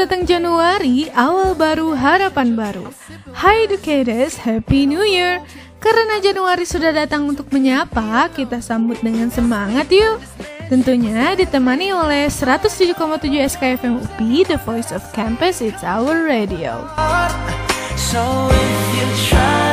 datang Januari, awal baru, harapan baru. Hi educators, Happy New Year! Karena Januari sudah datang untuk menyapa, kita sambut dengan semangat yuk! Tentunya ditemani oleh 107,7 SKFM UPI, The Voice of Campus, It's Our Radio. So if you tryna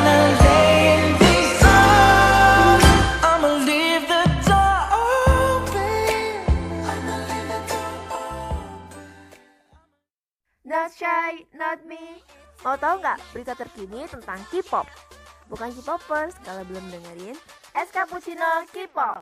Not shy, not me. Mau tahu nggak berita terkini tentang K-pop? Bukan K-popers kalau belum dengerin Cappuccino K-pop.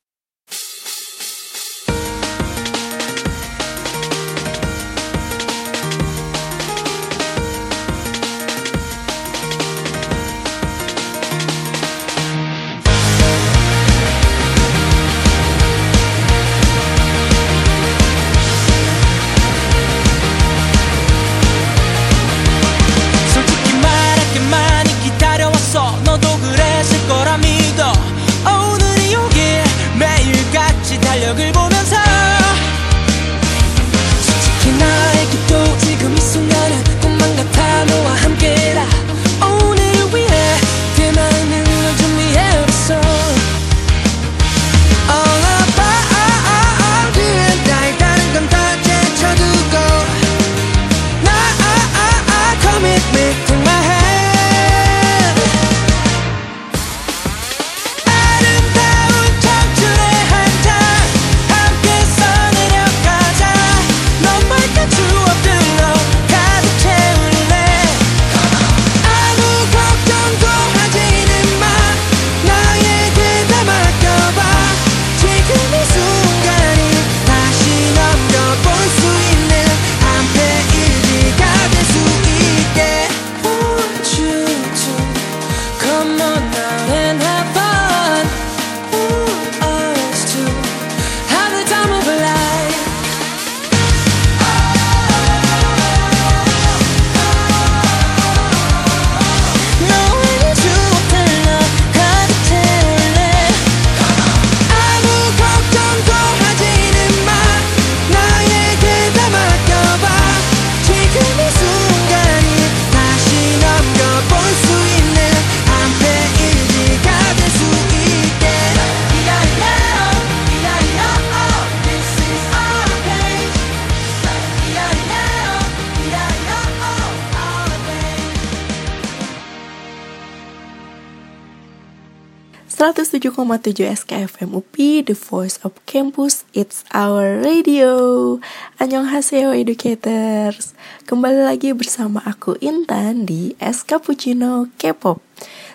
SKFM UPI, The Voice of Campus, It's Our Radio. Annyeonghaseyo Educators. Kembali lagi bersama aku Intan di S Cappuccino K-pop.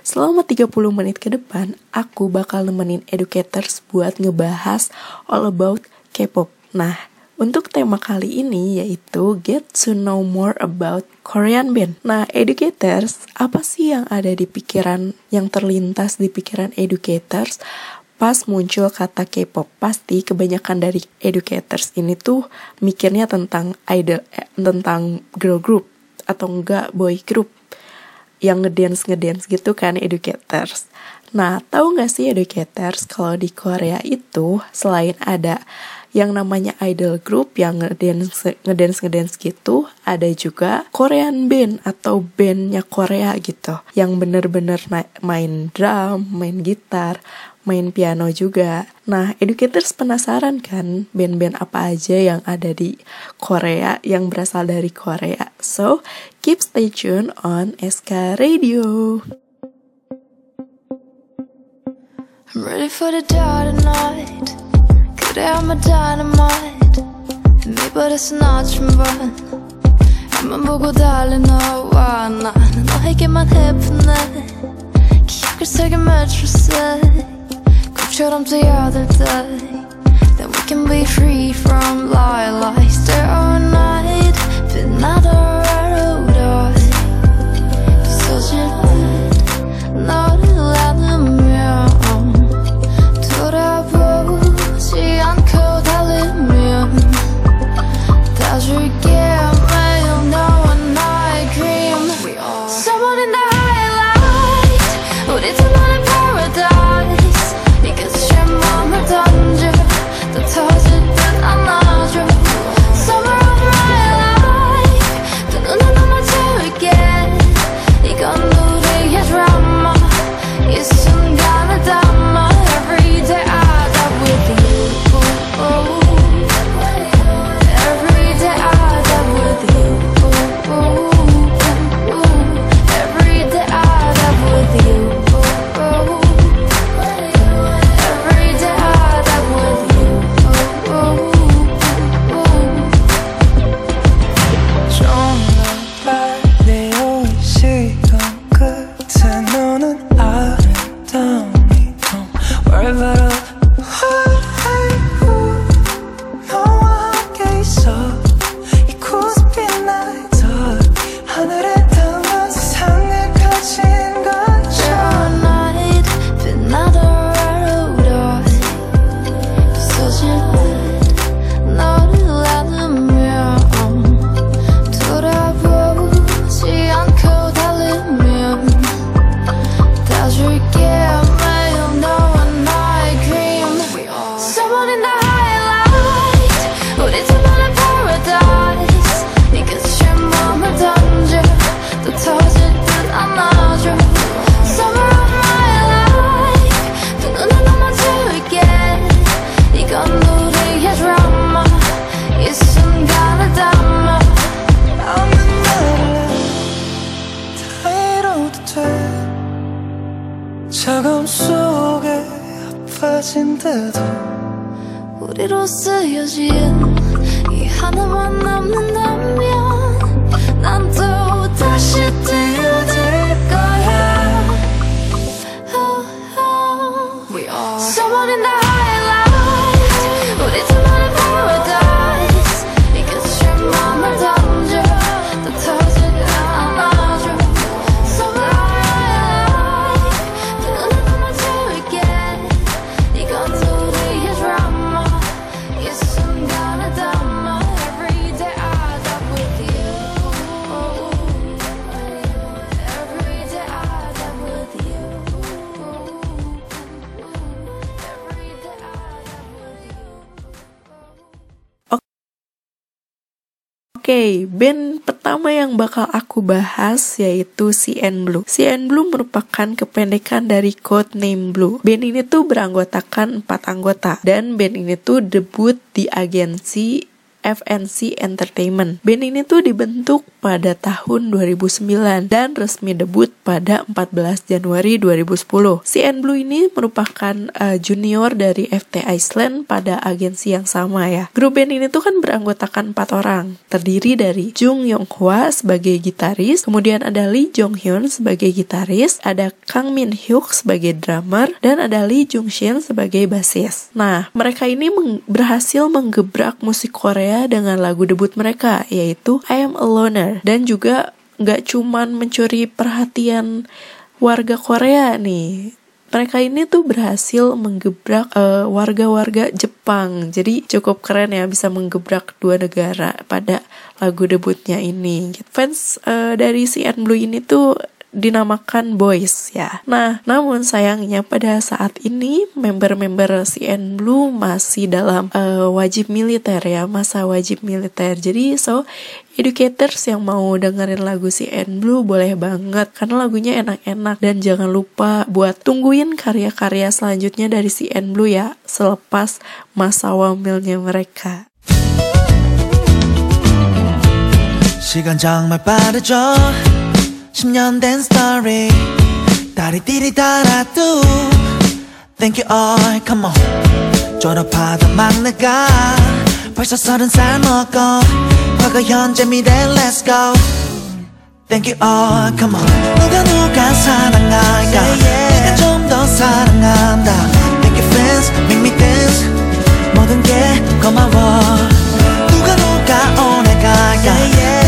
Selama 30 menit ke depan, aku bakal nemenin educators buat ngebahas all about K-pop. Nah, untuk tema kali ini yaitu Get to Know More About Korean Band. Nah, educators, apa sih yang ada di pikiran, yang terlintas di pikiran educators pas muncul kata K-pop? Pasti kebanyakan dari educators ini tuh mikirnya tentang idol, eh, tentang girl group atau enggak boy group yang ngedance ngedance gitu kan educators. Nah, tahu nggak sih educators kalau di Korea itu selain ada yang namanya idol group yang ngedance ngedance ngedance gitu ada juga Korean band atau bandnya Korea gitu yang bener-bener main drum main gitar main piano juga. Nah, educators penasaran kan band-band apa aja yang ada di Korea yang berasal dari Korea. So, keep stay tuned on SK Radio. I'm ready for the dark night. 그래 I'm a dynamite 미발에 스나치면 앞만 보고 달린 너와 나는 너에게만 해프네 기억을 세게 맺혔어 꿈처럼 뛰어들 때 That we can be free from lie lies There are night 빛나던 forever 차가움 속에 아파진대도 우리로 쓰여진 이 하나만 남는다면 난또 Oke, band pertama yang bakal aku bahas yaitu CN Blue. CN Blue merupakan kependekan dari code name Blue. Band ini tuh beranggotakan empat anggota dan band ini tuh debut di agensi FNC Entertainment. Band ini tuh dibentuk pada tahun 2009 dan resmi debut pada 14 Januari 2010. CN Blue ini merupakan uh, junior dari FT Iceland pada agensi yang sama ya. Grup band ini tuh kan beranggotakan empat orang, terdiri dari Jung Yong Hwa sebagai gitaris, kemudian ada Lee Jong Hyun sebagai gitaris, ada Kang Min Hyuk sebagai drummer, dan ada Lee Jung Shin sebagai bassist. Nah, mereka ini meng- berhasil menggebrak musik Korea dengan lagu debut mereka, yaitu I Am a Loner, dan juga nggak cuman mencuri perhatian warga Korea nih. Mereka ini tuh berhasil menggebrak eh, warga-warga Jepang. Jadi cukup keren ya bisa menggebrak dua negara pada lagu debutnya ini. Fans eh, dari CN Blue ini tuh dinamakan boys ya. Nah, namun sayangnya pada saat ini member-member CN Blue masih dalam eh, wajib militer ya, masa wajib militer. Jadi so educators yang mau dengerin lagu CN Blue boleh banget karena lagunya enak-enak dan jangan lupa buat tungguin karya-karya selanjutnya dari CN Blue ya selepas masa wamilnya mereka. 시간 정말 빠르죠 10년 된 스토리. 다리 띠리 달아도 Thank you all come on. 졸업하던 막내가 벌써 서른 살 먹고 과거 현재 미래 let's go. Thank you all come on. 누가 누가 사랑할까? 내가 좀 더 사랑한다. Thank you fans make me dance. 모든 게 고마워. 누가 누가 오래 갈까? 내가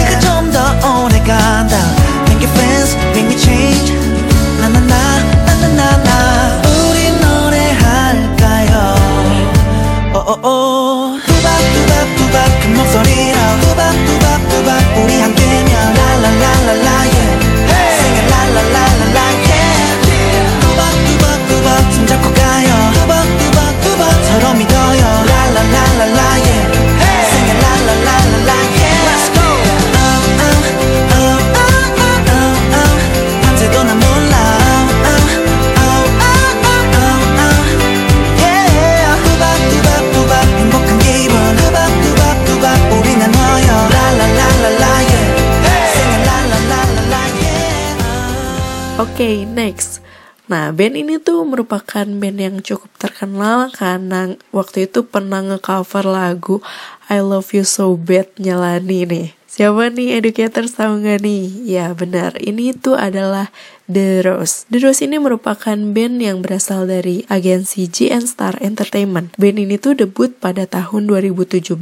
band ini tuh merupakan band yang cukup terkenal karena waktu itu pernah nge-cover lagu I Love You So Bad-nya Lani nih. Siapa nih educators tahu nih? Ya benar, ini tuh adalah The Rose. The Rose ini merupakan band yang berasal dari agensi GN Star Entertainment. Band ini tuh debut pada tahun 2017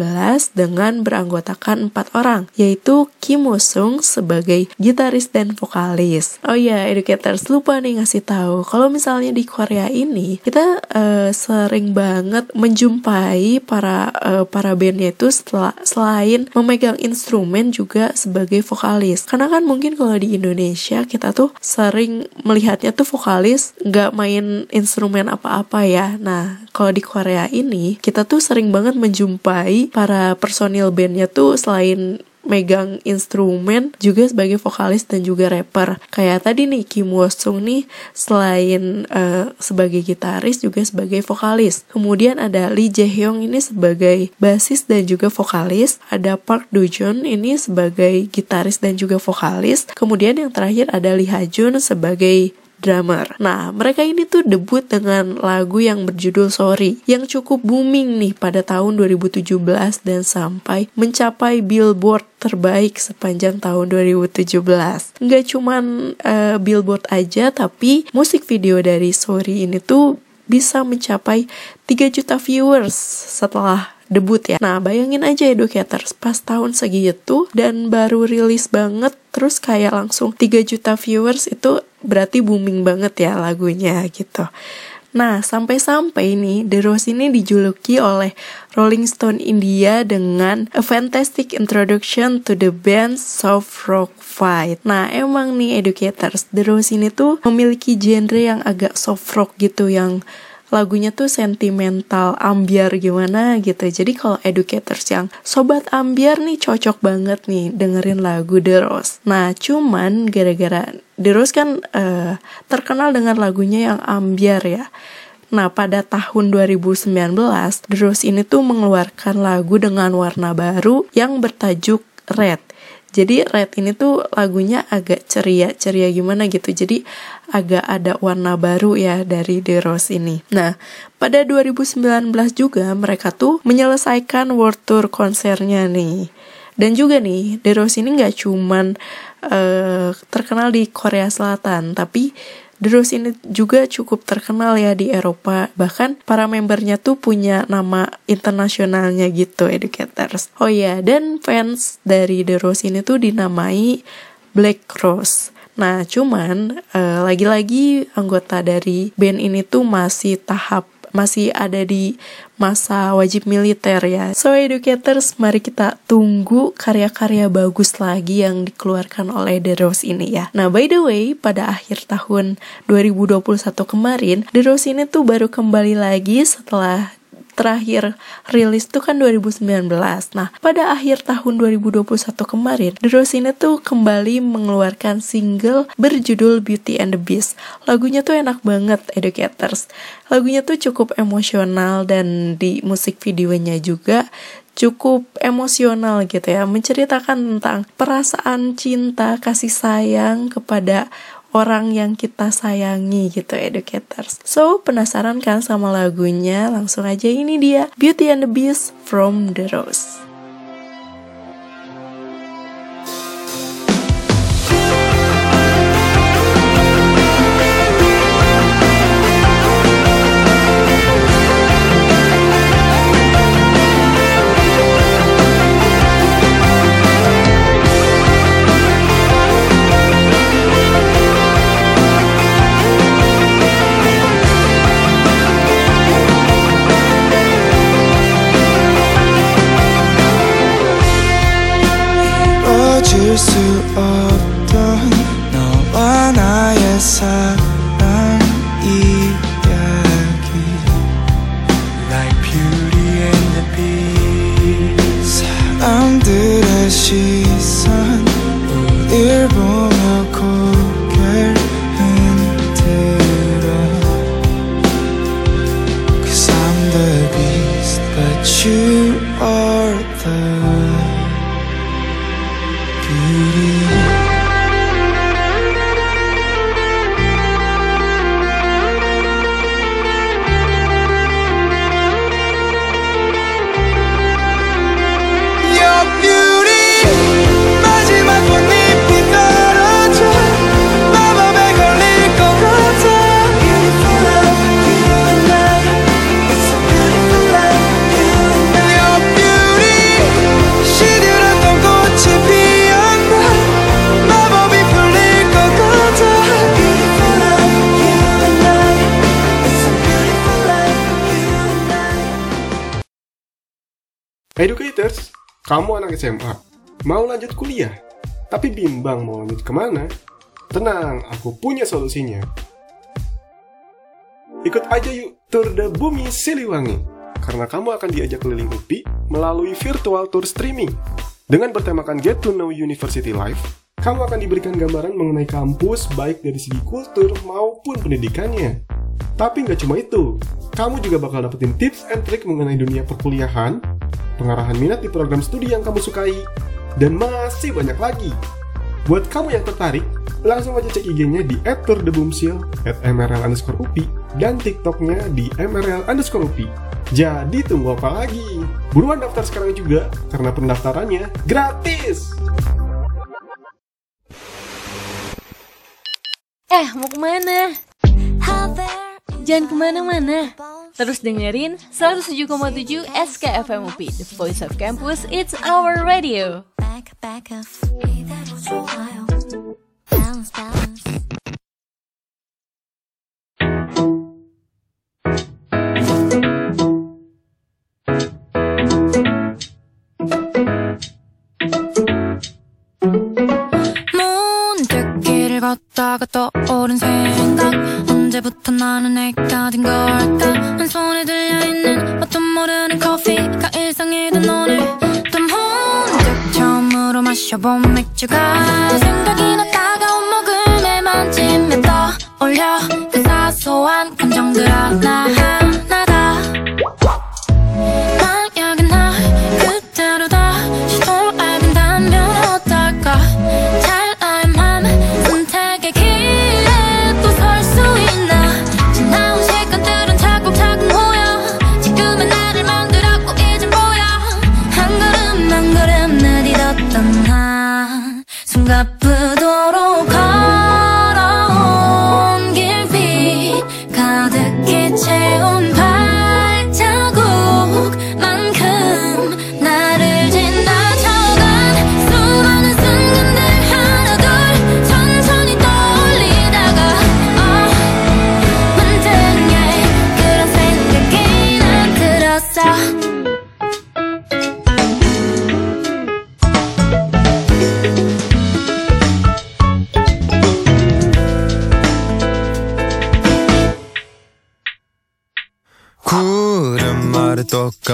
dengan beranggotakan empat orang, yaitu Kim Woo Sung sebagai gitaris dan vokalis. Oh iya, educators lupa nih ngasih tahu kalau misalnya di Korea ini kita eh, sering banget menjumpai para eh, para bandnya itu setelah selain memegang instrumen juga sebagai vokalis. Karena kan mungkin kalau di Indonesia kita tuh sering melihatnya tuh vokalis nggak main instrumen apa-apa ya. Nah, kalau di Korea ini kita tuh sering banget menjumpai para personil bandnya tuh selain megang instrumen juga sebagai vokalis dan juga rapper. Kayak tadi nih Kim Woo Sung nih selain uh, sebagai gitaris juga sebagai vokalis. Kemudian ada Lee Jae Hyung ini sebagai basis dan juga vokalis. Ada Park Do Joon ini sebagai gitaris dan juga vokalis. Kemudian yang terakhir ada Lee Ha Jun sebagai drummer. Nah, mereka ini tuh debut dengan lagu yang berjudul Sorry yang cukup booming nih pada tahun 2017 dan sampai mencapai Billboard terbaik sepanjang tahun 2017. Nggak cuman uh, Billboard aja, tapi musik video dari Sorry ini tuh bisa mencapai 3 juta viewers setelah debut ya. Nah, bayangin aja Educators pas tahun segitu dan baru rilis banget terus kayak langsung 3 juta viewers itu berarti booming banget ya lagunya gitu. Nah, sampai-sampai nih The Rose ini dijuluki oleh Rolling Stone India dengan A Fantastic Introduction to the Band Soft Rock Fight. Nah, emang nih educators, The Rose ini tuh memiliki genre yang agak soft rock gitu yang lagunya tuh sentimental ambiar gimana gitu. Jadi kalau educators yang sobat ambiar nih cocok banget nih dengerin lagu The Rose. Nah cuman gara-gara The Rose kan uh, terkenal dengan lagunya yang ambiar ya. Nah, pada tahun 2019, The Rose ini tuh mengeluarkan lagu dengan warna baru yang bertajuk Red. Jadi Red ini tuh lagunya agak ceria-ceria gimana gitu. Jadi agak ada warna baru ya dari The Rose ini. Nah, pada 2019 juga mereka tuh menyelesaikan world tour konsernya nih. Dan juga nih, The Rose ini nggak cuman uh, terkenal di Korea Selatan, tapi The Rose ini juga cukup terkenal ya di Eropa. Bahkan para membernya tuh punya nama internasionalnya gitu, educators. Oh ya, dan fans dari The Rose ini tuh dinamai Black Rose. Nah, cuman uh, lagi-lagi anggota dari band ini tuh masih tahap masih ada di masa wajib militer ya. So educators, mari kita tunggu karya-karya bagus lagi yang dikeluarkan oleh The Rose ini ya. Nah by the way, pada akhir tahun 2021 kemarin, The Rose ini tuh baru kembali lagi setelah terakhir rilis tuh kan 2019. Nah, pada akhir tahun 2021 kemarin, The Rose ini tuh kembali mengeluarkan single berjudul Beauty and the Beast. Lagunya tuh enak banget, Educators. Lagunya tuh cukup emosional dan di musik videonya juga cukup emosional gitu ya menceritakan tentang perasaan cinta kasih sayang kepada orang yang kita sayangi gitu educators. So penasaran kan sama lagunya? Langsung aja ini dia Beauty and the Beast from the Rose. Educators, kamu anak SMA, mau lanjut kuliah, tapi bimbang mau lanjut ke mana? Tenang, aku punya solusinya. Ikut aja yuk tur The Bumi Siliwangi, karena kamu akan diajak keliling UPI melalui virtual tour streaming. Dengan bertemakan Get to Know University Life, kamu akan diberikan gambaran mengenai kampus baik dari segi kultur maupun pendidikannya. Tapi nggak cuma itu, kamu juga bakal dapetin tips and trick mengenai dunia perkuliahan, pengarahan minat di program studi yang kamu sukai, dan masih banyak lagi. Buat kamu yang tertarik, langsung aja cek IG-nya di @turdebumsil, @mrl underscore upi, dan TikToknya di mrl underscore upi. Jadi tunggu apa lagi? Buruan daftar sekarang juga, karena pendaftarannya gratis! Eh, mau ke mana? Jangan ke mana-mana. Terus dengerin 107,7 SKFM UPI, The Voice of Campus, It's Our Radio. back, back up. 이대로 좋아요. Balance, balance. 문득 길을 걷다가 떠오른 생각 언제부터 나는 내가 된 걸까 주가 생각이 나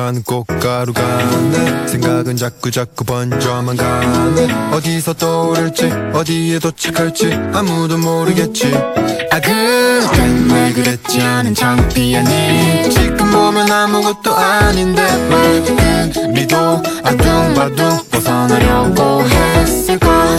떡가는 꽃가루가 내 생각은 자꾸 자꾸 번져만 가네 어디서 떠오를지 어디에 도착할지 아무도 모르겠지. 아 그땐 왜 그랬지? 않은 창피하니. 지금 보면 아무것도 아닌데 왜 우리도 아둥바둥 벗어나려고 했을까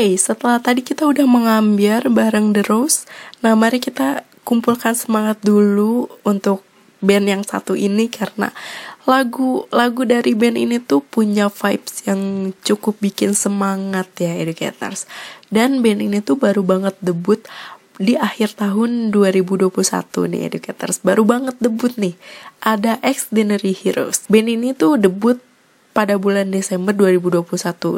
Okay, setelah tadi kita udah mengambil bareng The Rose, nah mari kita kumpulkan semangat dulu untuk band yang satu ini karena lagu-lagu dari band ini tuh punya vibes yang cukup bikin semangat ya educators. Dan band ini tuh baru banget debut di akhir tahun 2021 nih educators. Baru banget debut nih. Ada Ex Dinnery Heroes. Band ini tuh debut pada bulan Desember 2021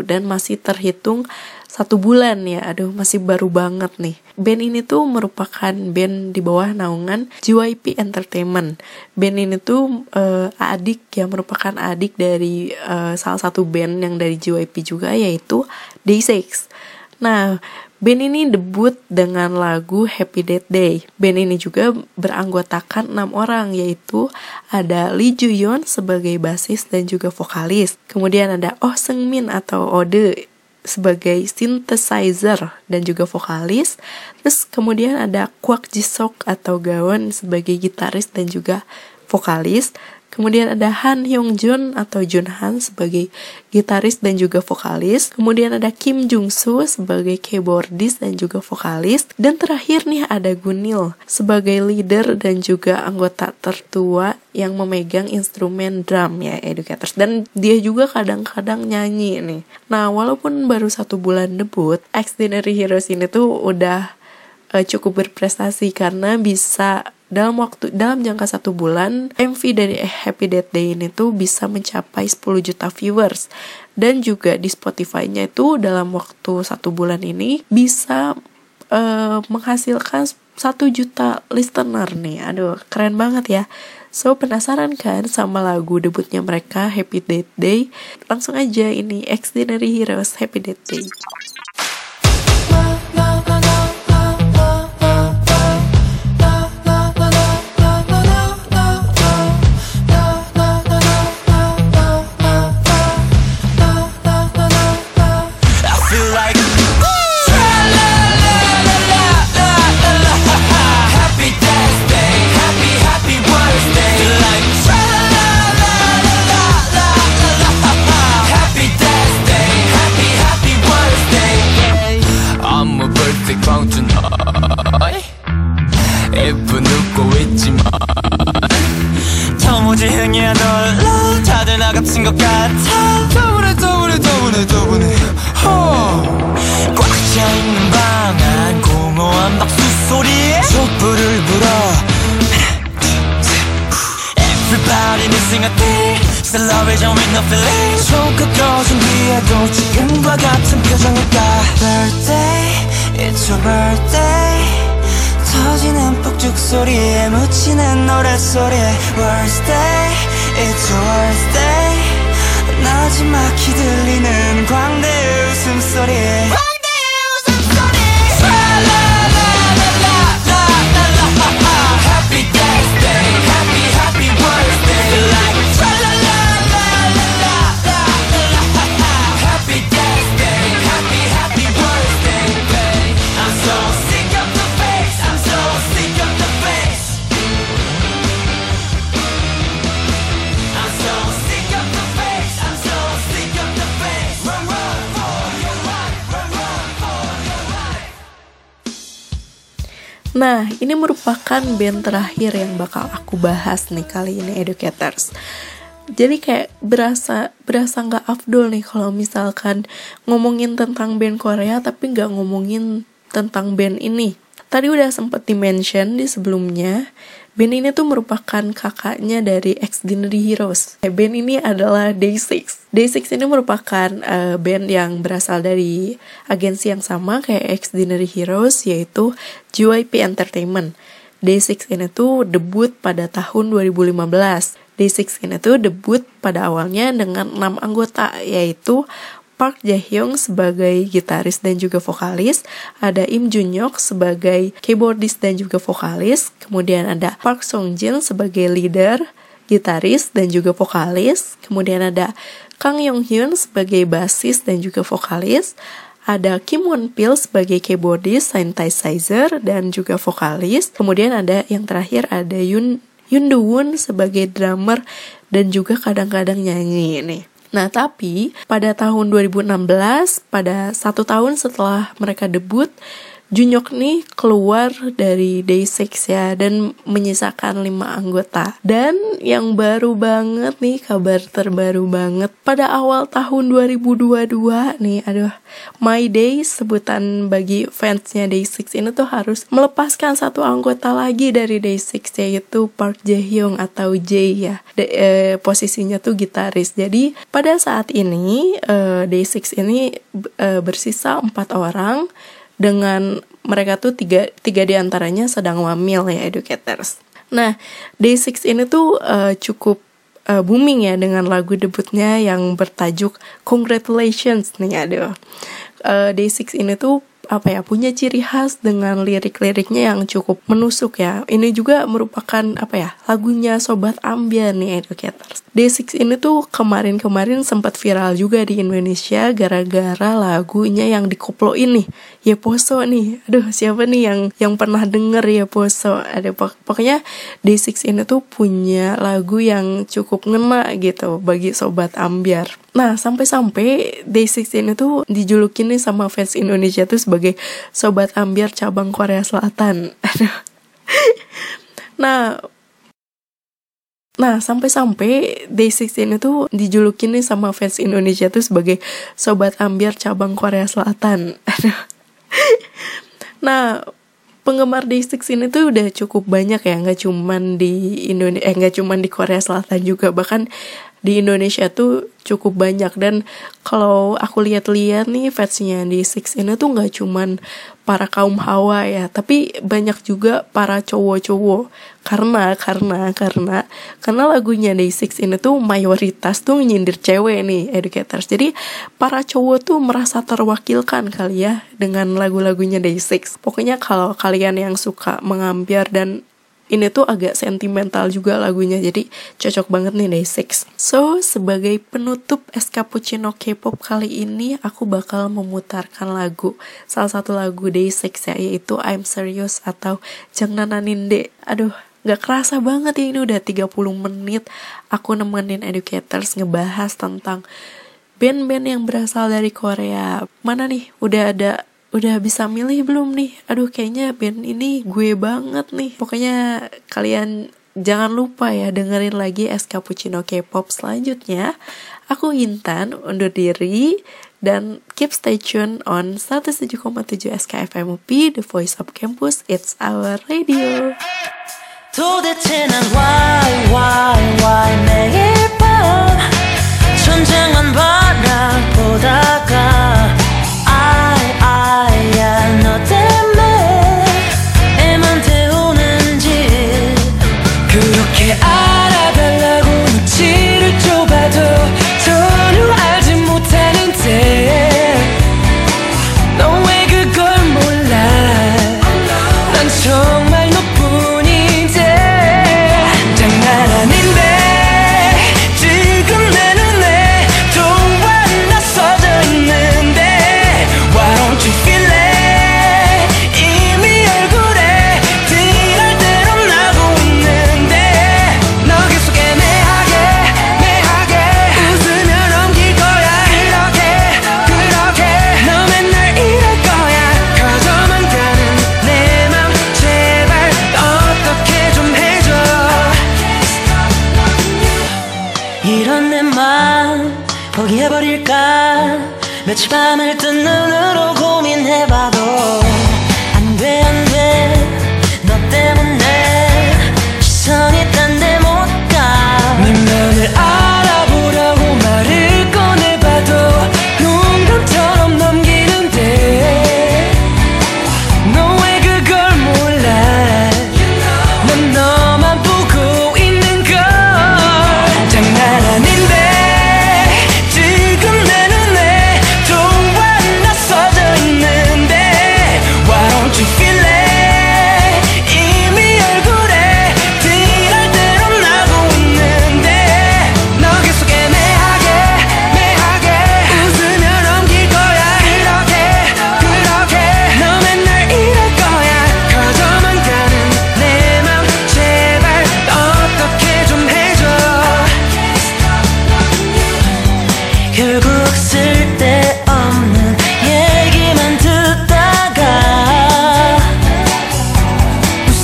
dan masih terhitung satu bulan ya. Aduh masih baru banget nih. Band ini tuh merupakan band di bawah naungan JYP Entertainment. Band ini tuh eh, adik yang merupakan adik dari eh, salah satu band yang dari JYP juga yaitu Day6 nah Band ini debut dengan lagu Happy Death Day. Band ini juga beranggotakan enam orang yaitu ada Lee Ju Yeon sebagai basis dan juga vokalis. Kemudian ada Oh Seung Min atau Ode sebagai synthesizer dan juga vokalis. Terus kemudian ada Kwak Ji Sok atau Gawon sebagai gitaris dan juga vokalis. Kemudian ada Han Hyung Jun atau Jun Han sebagai gitaris dan juga vokalis. Kemudian ada Kim Jung Soo sebagai keyboardist dan juga vokalis. Dan terakhir nih ada Gunil sebagai leader dan juga anggota tertua yang memegang instrumen drum ya educators. Dan dia juga kadang-kadang nyanyi nih. Nah walaupun baru satu bulan debut, Extraordinary Heroes ini tuh udah uh, cukup berprestasi karena bisa dalam waktu dalam jangka satu bulan MV dari Happy Death Day ini tuh bisa mencapai 10 juta viewers dan juga di Spotify-nya itu dalam waktu satu bulan ini bisa uh, menghasilkan satu juta listener nih aduh keren banget ya So penasaran kan sama lagu debutnya mereka Happy Death Day? Langsung aja ini Extraordinary Heroes Happy Death Day. Celebration with no feeling 손끝 꺼진 뒤에도 지금과 같은 표정일까 Birthday, it's your birthday 터지는 폭죽 소리에 묻히는 노랫소리에 Worst day, it's your worst day 나지막히 들리는 광대 웃음소리에 Nah, ini merupakan band terakhir yang bakal aku bahas nih kali ini educators. Jadi kayak berasa berasa nggak afdol nih kalau misalkan ngomongin tentang band Korea tapi nggak ngomongin tentang band ini. Tadi udah sempet di-mention di sebelumnya, band ini tuh merupakan kakaknya dari Extraordinary Heroes. Band ini adalah Day6. Day6 ini merupakan eh, band yang berasal dari agensi yang sama kayak Extraordinary Heroes yaitu JYP Entertainment. Day6 ini tuh debut pada tahun 2015. Day6 ini tuh debut pada awalnya dengan 6 anggota yaitu Park Jae-hyung sebagai gitaris dan juga vokalis, ada Im Jun-hyuk sebagai keyboardist dan juga vokalis, kemudian ada Park Sung-jin sebagai leader, gitaris dan juga vokalis, kemudian ada Kang Yong-hyun sebagai bassist dan juga vokalis, ada Kim Won Pil sebagai keyboardist, synthesizer dan juga vokalis, kemudian ada yang terakhir ada Yun Yun Do Woon sebagai drummer dan juga kadang-kadang nyanyi nih. Nah, tapi pada tahun 2016, pada satu tahun setelah mereka debut, Junyok nih keluar dari Day6 ya dan menyisakan lima anggota. Dan yang baru banget nih kabar terbaru banget pada awal tahun 2022 nih aduh My Day sebutan bagi fansnya Day6 ini tuh harus melepaskan satu anggota lagi dari Day6 yaitu Park Jae-hyung atau Jae ya. De, eh, posisinya tuh gitaris. Jadi pada saat ini eh, Day6 ini eh, bersisa empat orang dengan mereka tuh tiga, tiga di antaranya sedang wamil ya educators. Nah, Day6 ini tuh uh, cukup uh, booming ya dengan lagu debutnya yang bertajuk Congratulations nih aduh. Uh, Day6 ini tuh apa ya punya ciri khas dengan lirik-liriknya yang cukup menusuk ya. Ini juga merupakan apa ya lagunya Sobat Ambiar nih educators. Day6 ini tuh kemarin-kemarin sempat viral juga di Indonesia gara-gara lagunya yang dikoplo ini. Ya Poso nih. Aduh, siapa nih yang yang pernah denger ya Poso? Ada pok- pokoknya Day6 ini tuh punya lagu yang cukup ngena gitu bagi sobat ambiar. Nah, sampai-sampai Day6 ini tuh dijulukin nih sama fans Indonesia tuh sebagai sobat ambiar cabang Korea Selatan. Aduh. Nah, Nah, sampai-sampai Day6 ini tuh dijulukin nih sama fans Indonesia tuh sebagai sobat ambiar cabang Korea Selatan. Nah, penggemar Day6 ini tuh udah cukup banyak ya, nggak cuman di Indonesia, eh nggak cuman di Korea Selatan juga, bahkan di Indonesia tuh cukup banyak dan kalau aku lihat-lihat nih fansnya di Six ini tuh nggak cuman para kaum hawa ya. Tapi banyak juga para cowok-cowok. Karena karena karena karena lagunya Day Six ini tuh mayoritas tuh nyindir cewek nih educators. Jadi para cowok tuh merasa terwakilkan kali ya dengan lagu-lagunya Day Six. Pokoknya kalau kalian yang suka mengambiar dan ini tuh agak sentimental juga lagunya jadi cocok banget nih Day6 so sebagai penutup es cappuccino K-pop kali ini aku bakal memutarkan lagu salah satu lagu Day6 ya yaitu I'm Serious atau Jangan Ninde aduh Gak kerasa banget ya ini udah 30 menit aku nemenin educators ngebahas tentang band-band yang berasal dari Korea. Mana nih? Udah ada udah bisa milih belum nih? Aduh kayaknya band ini gue banget nih. Pokoknya kalian jangan lupa ya dengerin lagi Es Cappuccino K-pop selanjutnya. Aku Intan undur diri dan keep stay tune on 107,7 SKFM UP, The Voice of Campus, It's Our Radio. 도대체 난 why why why 매일 밤 천장만 바라보다가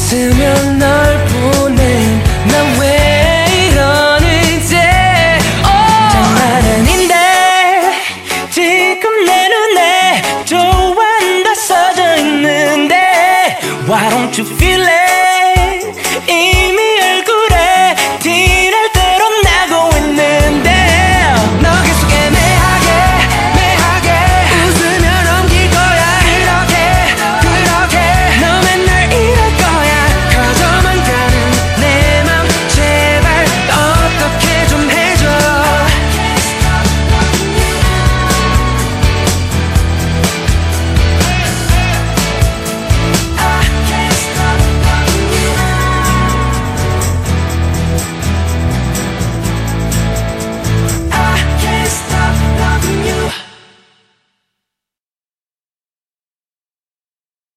있으면 날